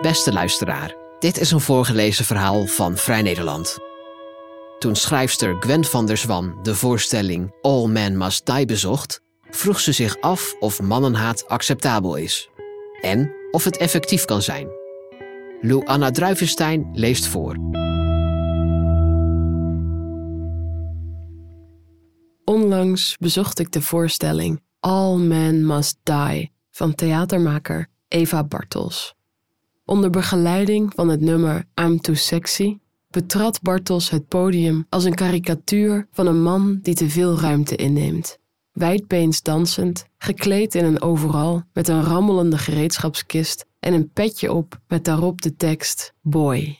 Beste luisteraar, dit is een voorgelezen verhaal van Vrij Nederland. Toen schrijfster Gwen van der Zwan de voorstelling All Men Must Die bezocht, vroeg ze zich af of mannenhaat acceptabel is en of het effectief kan zijn. Lou Anna Druivenstein leest voor. Onlangs bezocht ik de voorstelling All Men Must Die van theatermaker Eva Bartels. Onder begeleiding van het nummer I'm Too Sexy betrad Bartels het podium als een karikatuur van een man die te veel ruimte inneemt. Wijdbeens dansend, gekleed in een overal met een rammelende gereedschapskist en een petje op met daarop de tekst Boy.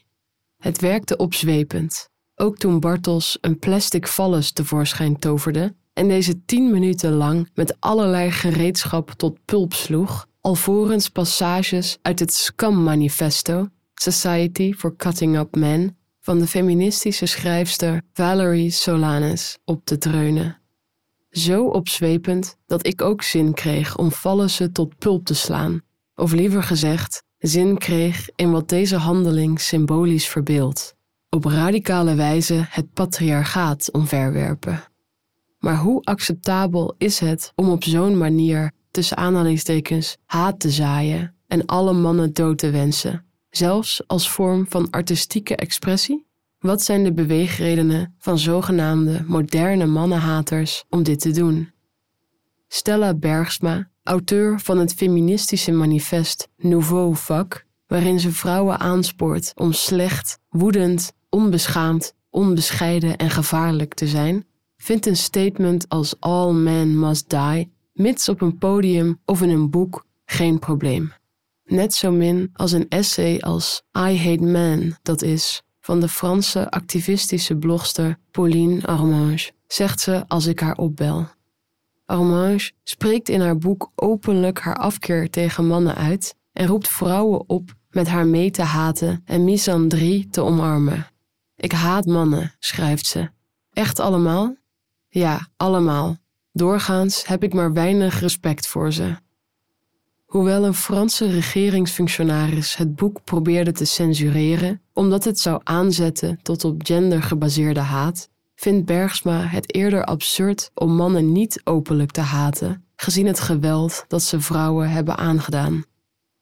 Het werkte opzwepend, ook toen Bartels een plastic vallus tevoorschijn toverde en deze tien minuten lang met allerlei gereedschap tot pulp sloeg, alvorens passages uit het Scum-manifesto, Society for Cutting Up Men, van de feministische schrijfster Valerie Solanas op te dreunen. Zo opzwepend dat ik ook zin kreeg om vallen tot pulp te slaan, of liever gezegd, zin kreeg in wat deze handeling symbolisch verbeeldt. Op radicale wijze het patriarchaat omverwerpen. Maar hoe acceptabel is het om op zo'n manier tussen aanhalingstekens haat te zaaien en alle mannen dood te wensen, zelfs als vorm van artistieke expressie? Wat zijn de beweegredenen van zogenaamde moderne mannenhaters om dit te doen? Stella Bergsma, auteur van het feministische manifest Nouveau Vak, waarin ze vrouwen aanspoort om slecht, woedend, onbeschaamd, onbescheiden en gevaarlijk te zijn, vindt een statement als All men must die mits op een podium of in een boek, geen probleem. Net zo min als een essay als I Hate Men, dat is, van de Franse activistische blogster Pauline Armange, zegt ze als ik haar opbel. Armange spreekt in haar boek openlijk haar afkeer tegen mannen uit en roept vrouwen op met haar mee te haten en misandrie te omarmen. Ik haat mannen, schrijft ze. Echt allemaal? Ja, allemaal. Doorgaans heb ik maar weinig respect voor ze. Hoewel een Franse regeringsfunctionaris het boek probeerde te censureren omdat het zou aanzetten tot op gender gebaseerde haat, vindt Bergsma het eerder absurd om mannen niet openlijk te haten, gezien het geweld dat ze vrouwen hebben aangedaan.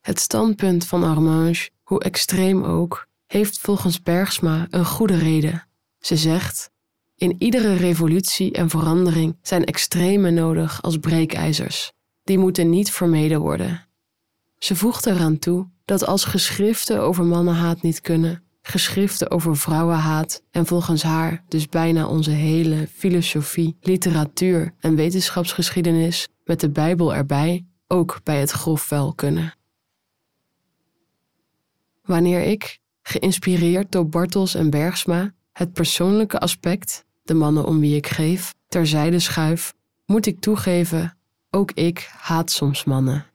Het standpunt van Armange, hoe extreem ook, heeft volgens Bergsma een goede reden. Ze zegt: in iedere revolutie en verandering zijn extreme nodig als breekijzers. Die moeten niet vermeden worden. Ze voegt eraan toe dat als geschriften over mannenhaat niet kunnen, geschriften over vrouwenhaat en volgens haar dus bijna onze hele filosofie, literatuur en wetenschapsgeschiedenis met de Bijbel erbij ook bij het grofvuil kunnen. Wanneer ik, geïnspireerd door Bartels en Bergsma, het persoonlijke aspect de mannen om wie ik geef, terzijde schuif, moet ik toegeven, ook ik haat soms mannen.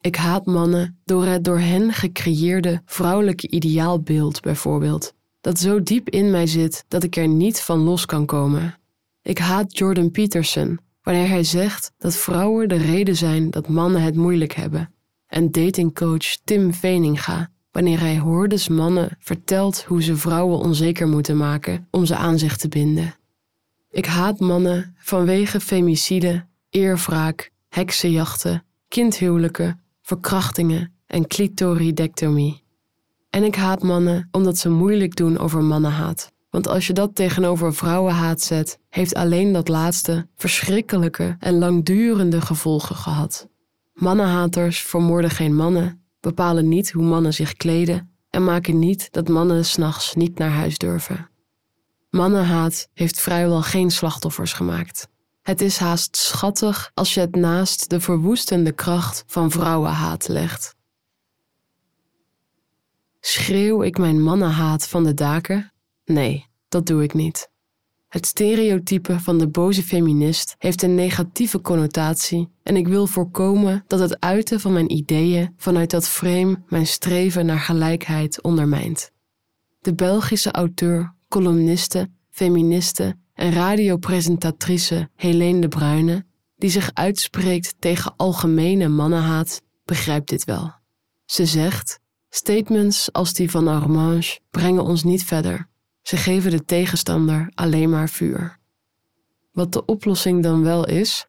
Ik haat mannen door het door hen gecreëerde vrouwelijke ideaalbeeld bijvoorbeeld, dat zo diep in mij zit dat ik er niet van los kan komen. Ik haat Jordan Peterson wanneer hij zegt dat vrouwen de reden zijn dat mannen het moeilijk hebben, en datingcoach Tim Veninga wanneer hij hoordes mannen vertelt hoe ze vrouwen onzeker moeten maken om ze aan zich te binden. Ik haat mannen vanwege femicide, eerwraak, heksenjachten, kindhuwelijken, verkrachtingen en clitoridectomie. En ik haat mannen omdat ze moeilijk doen over mannenhaat. Want als je dat tegenover vrouwenhaat zet, heeft alleen dat laatste verschrikkelijke en langdurende gevolgen gehad. Mannenhaters vermoorden geen mannen, bepalen niet hoe mannen zich kleden en maken niet dat mannen s'nachts niet naar huis durven. Mannenhaat heeft vrijwel geen slachtoffers gemaakt. Het is haast schattig als je het naast de verwoestende kracht van vrouwenhaat legt. Schreeuw ik mijn mannenhaat van de daken? Nee, dat doe ik niet. Het stereotype van de boze feminist heeft een negatieve connotatie en ik wil voorkomen dat het uiten van mijn ideeën vanuit dat frame mijn streven naar gelijkheid ondermijnt. De Belgische auteur columniste, feministe en radiopresentatrice Helene de Bruyne, die zich uitspreekt tegen algemene mannenhaat, begrijpt dit wel. Ze zegt: Statements als die van Armange brengen ons niet verder. Ze geven de tegenstander alleen maar vuur. Wat de oplossing dan wel is,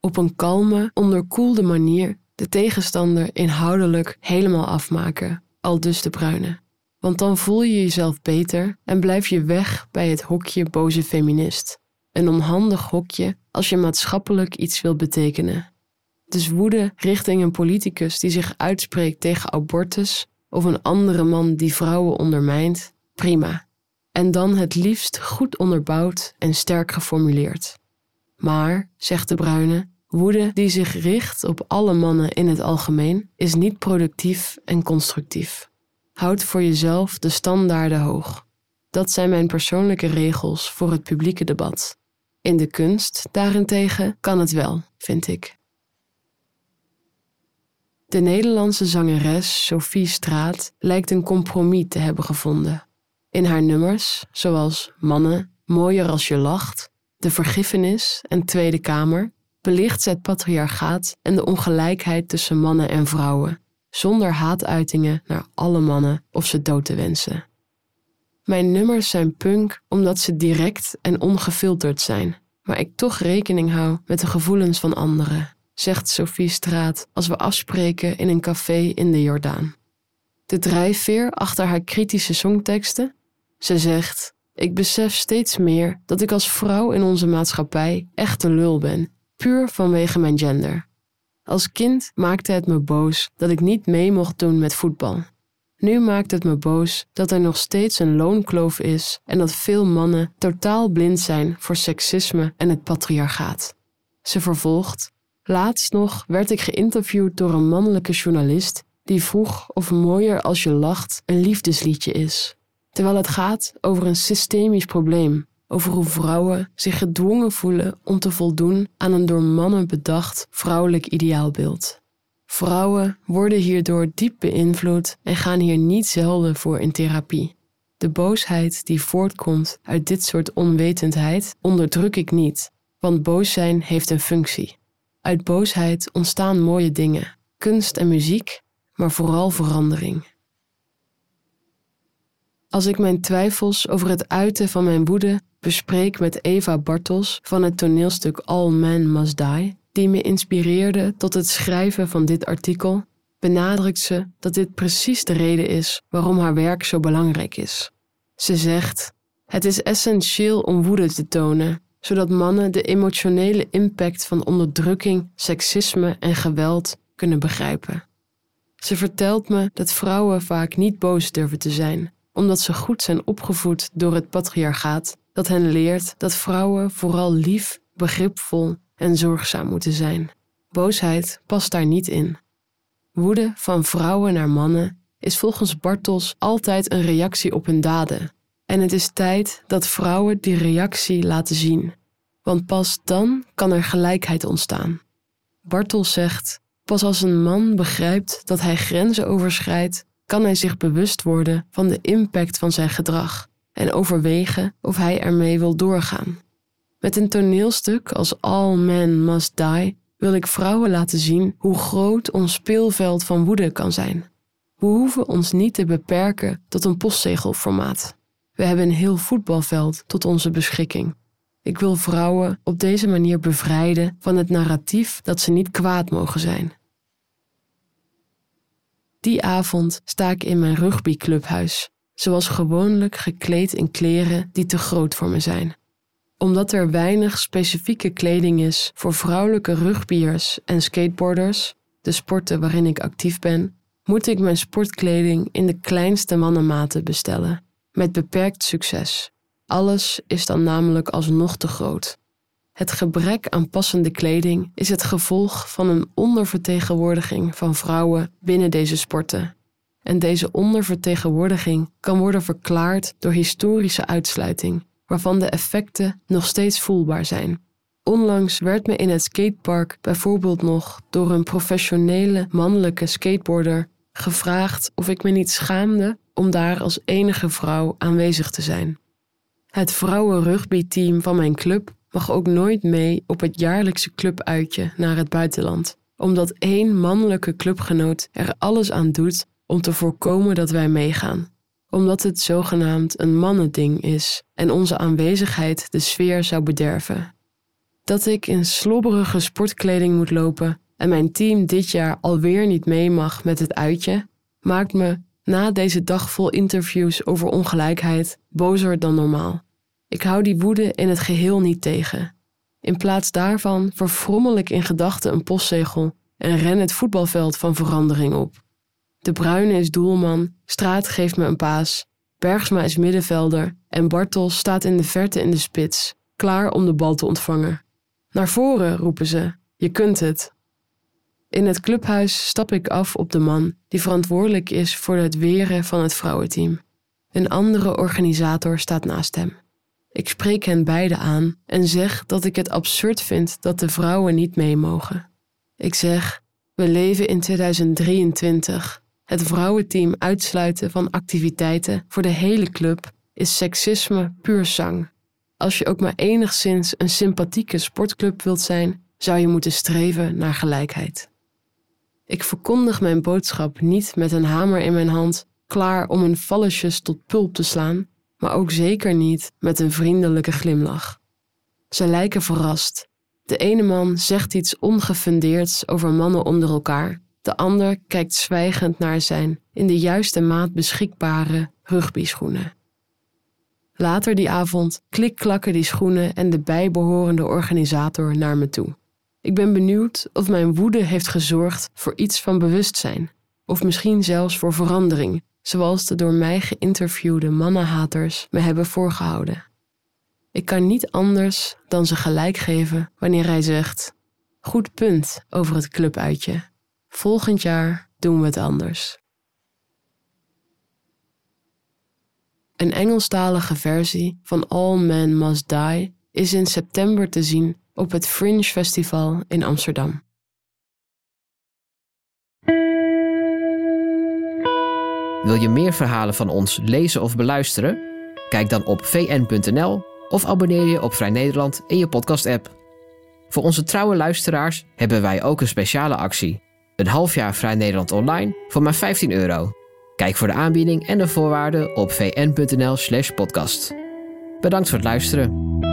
op een kalme, onderkoelde manier de tegenstander inhoudelijk helemaal afmaken, al dus de bruine. Want dan voel je jezelf beter en blijf je weg bij het hokje boze feminist. Een onhandig hokje als je maatschappelijk iets wil betekenen. Dus woede richting een politicus die zich uitspreekt tegen abortus of een andere man die vrouwen ondermijnt, prima. En dan het liefst goed onderbouwd en sterk geformuleerd. Maar, zegt de Bruine, woede die zich richt op alle mannen in het algemeen is niet productief en constructief. Houd voor jezelf de standaarden hoog. Dat zijn mijn persoonlijke regels voor het publieke debat. In de kunst, daarentegen, kan het wel, vind ik. De Nederlandse zangeres Sophie Straat lijkt een compromis te hebben gevonden. In haar nummers, zoals Mannen, Mooier als je lacht, De Vergiffenis en Tweede Kamer, belicht ze het patriarchaat en de ongelijkheid tussen mannen en vrouwen, zonder haatuitingen naar alle mannen of ze dood te wensen. Mijn nummers zijn punk omdat ze direct en ongefilterd zijn, maar ik toch rekening hou met de gevoelens van anderen, zegt Sophie Straat als we afspreken in een café in de Jordaan. De drijfveer achter haar kritische songteksten? Ze zegt: Ik besef steeds meer dat ik als vrouw in onze maatschappij echt een lul ben, puur vanwege mijn gender. Als kind maakte het me boos dat ik niet mee mocht doen met voetbal. Nu maakt het me boos dat er nog steeds een loonkloof is en dat veel mannen totaal blind zijn voor seksisme en het patriarchaat. Ze vervolgt: Laatst nog werd ik geïnterviewd door een mannelijke journalist die vroeg of Mooier als je lacht een liefdesliedje is, terwijl het gaat over een systemisch probleem, over hoe vrouwen zich gedwongen voelen om te voldoen aan een door mannen bedacht vrouwelijk ideaalbeeld. Vrouwen worden hierdoor diep beïnvloed en gaan hier niet zelden voor in therapie. De boosheid die voortkomt uit dit soort onwetendheid onderdruk ik niet, want boos zijn heeft een functie. Uit boosheid ontstaan mooie dingen, kunst en muziek, maar vooral verandering. Als ik mijn twijfels over het uiten van mijn woede bespreek met Eva Bartels van het toneelstuk All Men Must Die, die me inspireerde tot het schrijven van dit artikel, benadrukt ze dat dit precies de reden is waarom haar werk zo belangrijk is. Ze zegt: Het is essentieel om woede te tonen, zodat mannen de emotionele impact van onderdrukking, seksisme en geweld kunnen begrijpen. Ze vertelt me dat vrouwen vaak niet boos durven te zijn, omdat ze goed zijn opgevoed door het patriarchaat, dat hen leert dat vrouwen vooral lief, begripvol en zorgzaam moeten zijn. Boosheid past daar niet in. Woede van vrouwen naar mannen is volgens Bartels altijd een reactie op hun daden. En het is tijd dat vrouwen die reactie laten zien. Want pas dan kan er gelijkheid ontstaan. Bartels zegt: Pas als een man begrijpt dat hij grenzen overschrijdt, kan hij zich bewust worden van de impact van zijn gedrag en overwegen of hij ermee wil doorgaan. Met een toneelstuk als All Men Must Die wil ik vrouwen laten zien hoe groot ons speelveld van woede kan zijn. We hoeven ons niet te beperken tot een postzegelformaat. We hebben een heel voetbalveld tot onze beschikking. Ik wil vrouwen op deze manier bevrijden van het narratief dat ze niet kwaad mogen zijn. Die avond sta ik in mijn rugbyclubhuis, zoals gewoonlijk gekleed in kleren die te groot voor me zijn. Omdat er weinig specifieke kleding is voor vrouwelijke rugbyers en skateboarders, de sporten waarin ik actief ben, moet ik mijn sportkleding in de kleinste mannenmaten bestellen, met beperkt succes. Alles is dan namelijk alsnog te groot. Het gebrek aan passende kleding is het gevolg van een ondervertegenwoordiging van vrouwen binnen deze sporten. En deze ondervertegenwoordiging kan worden verklaard door historische uitsluiting, waarvan de effecten nog steeds voelbaar zijn. Onlangs werd me in het skatepark bijvoorbeeld nog door een professionele mannelijke skateboarder gevraagd of ik me niet schaamde om daar als enige vrouw aanwezig te zijn. Het vrouwenrugbyteam van mijn club mag ook nooit mee op het jaarlijkse clubuitje naar het buitenland, omdat één mannelijke clubgenoot er alles aan doet om te voorkomen dat wij meegaan, omdat het zogenaamd een mannending is en onze aanwezigheid de sfeer zou bederven. Dat ik in slobberige sportkleding moet lopen en mijn team dit jaar alweer niet mee mag met het uitje, maakt me na deze dag vol interviews over ongelijkheid bozer dan normaal. Ik hou die woede in het geheel niet tegen. In plaats daarvan verfrommel ik in gedachten een postzegel en ren het voetbalveld van verandering op. De Bruine is doelman, Straat geeft me een paas, Bergsma is middenvelder en Bartels staat in de verte in de spits, klaar om de bal te ontvangen. Naar voren, roepen ze, je kunt het. In het clubhuis stap ik af op de man die verantwoordelijk is voor het weren van het vrouwenteam. Een andere organisator staat naast hem. Ik spreek hen beiden aan en zeg dat ik het absurd vind dat de vrouwen niet mee mogen. Ik zeg: We leven in 2023. Het vrouwenteam uitsluiten van activiteiten voor de hele club is seksisme puur zang. Als je ook maar enigszins een sympathieke sportclub wilt zijn, zou je moeten streven naar gelijkheid. Ik verkondig mijn boodschap niet met een hamer in mijn hand, klaar om hun valletjes tot pulp te slaan, maar ook zeker niet met een vriendelijke glimlach. Ze lijken verrast. De ene man zegt iets ongefundeerds over mannen onder elkaar, de ander kijkt zwijgend naar zijn in de juiste maat beschikbare rugbyschoenen. Later die avond klikklakken die schoenen en de bijbehorende organisator naar me toe. Ik ben benieuwd of mijn woede heeft gezorgd voor iets van bewustzijn, of misschien zelfs voor verandering, zoals de door mij geïnterviewde mannenhaters me hebben voorgehouden. Ik kan niet anders dan ze gelijk geven wanneer hij zegt: Goed punt over het clubuitje. Volgend jaar doen we het anders. Een Engelstalige versie van All Men Must Die is in september te zien op het Fringe Festival in Amsterdam. Wil je meer verhalen van ons lezen of beluisteren? Kijk dan op vn.nl of abonneer je op Vrij Nederland in je podcast-app. Voor onze trouwe luisteraars hebben wij ook een speciale actie. Een half jaar Vrij Nederland online voor maar 15 euro. Kijk voor de aanbieding en de voorwaarden op vn.nl/podcast. Bedankt voor het luisteren.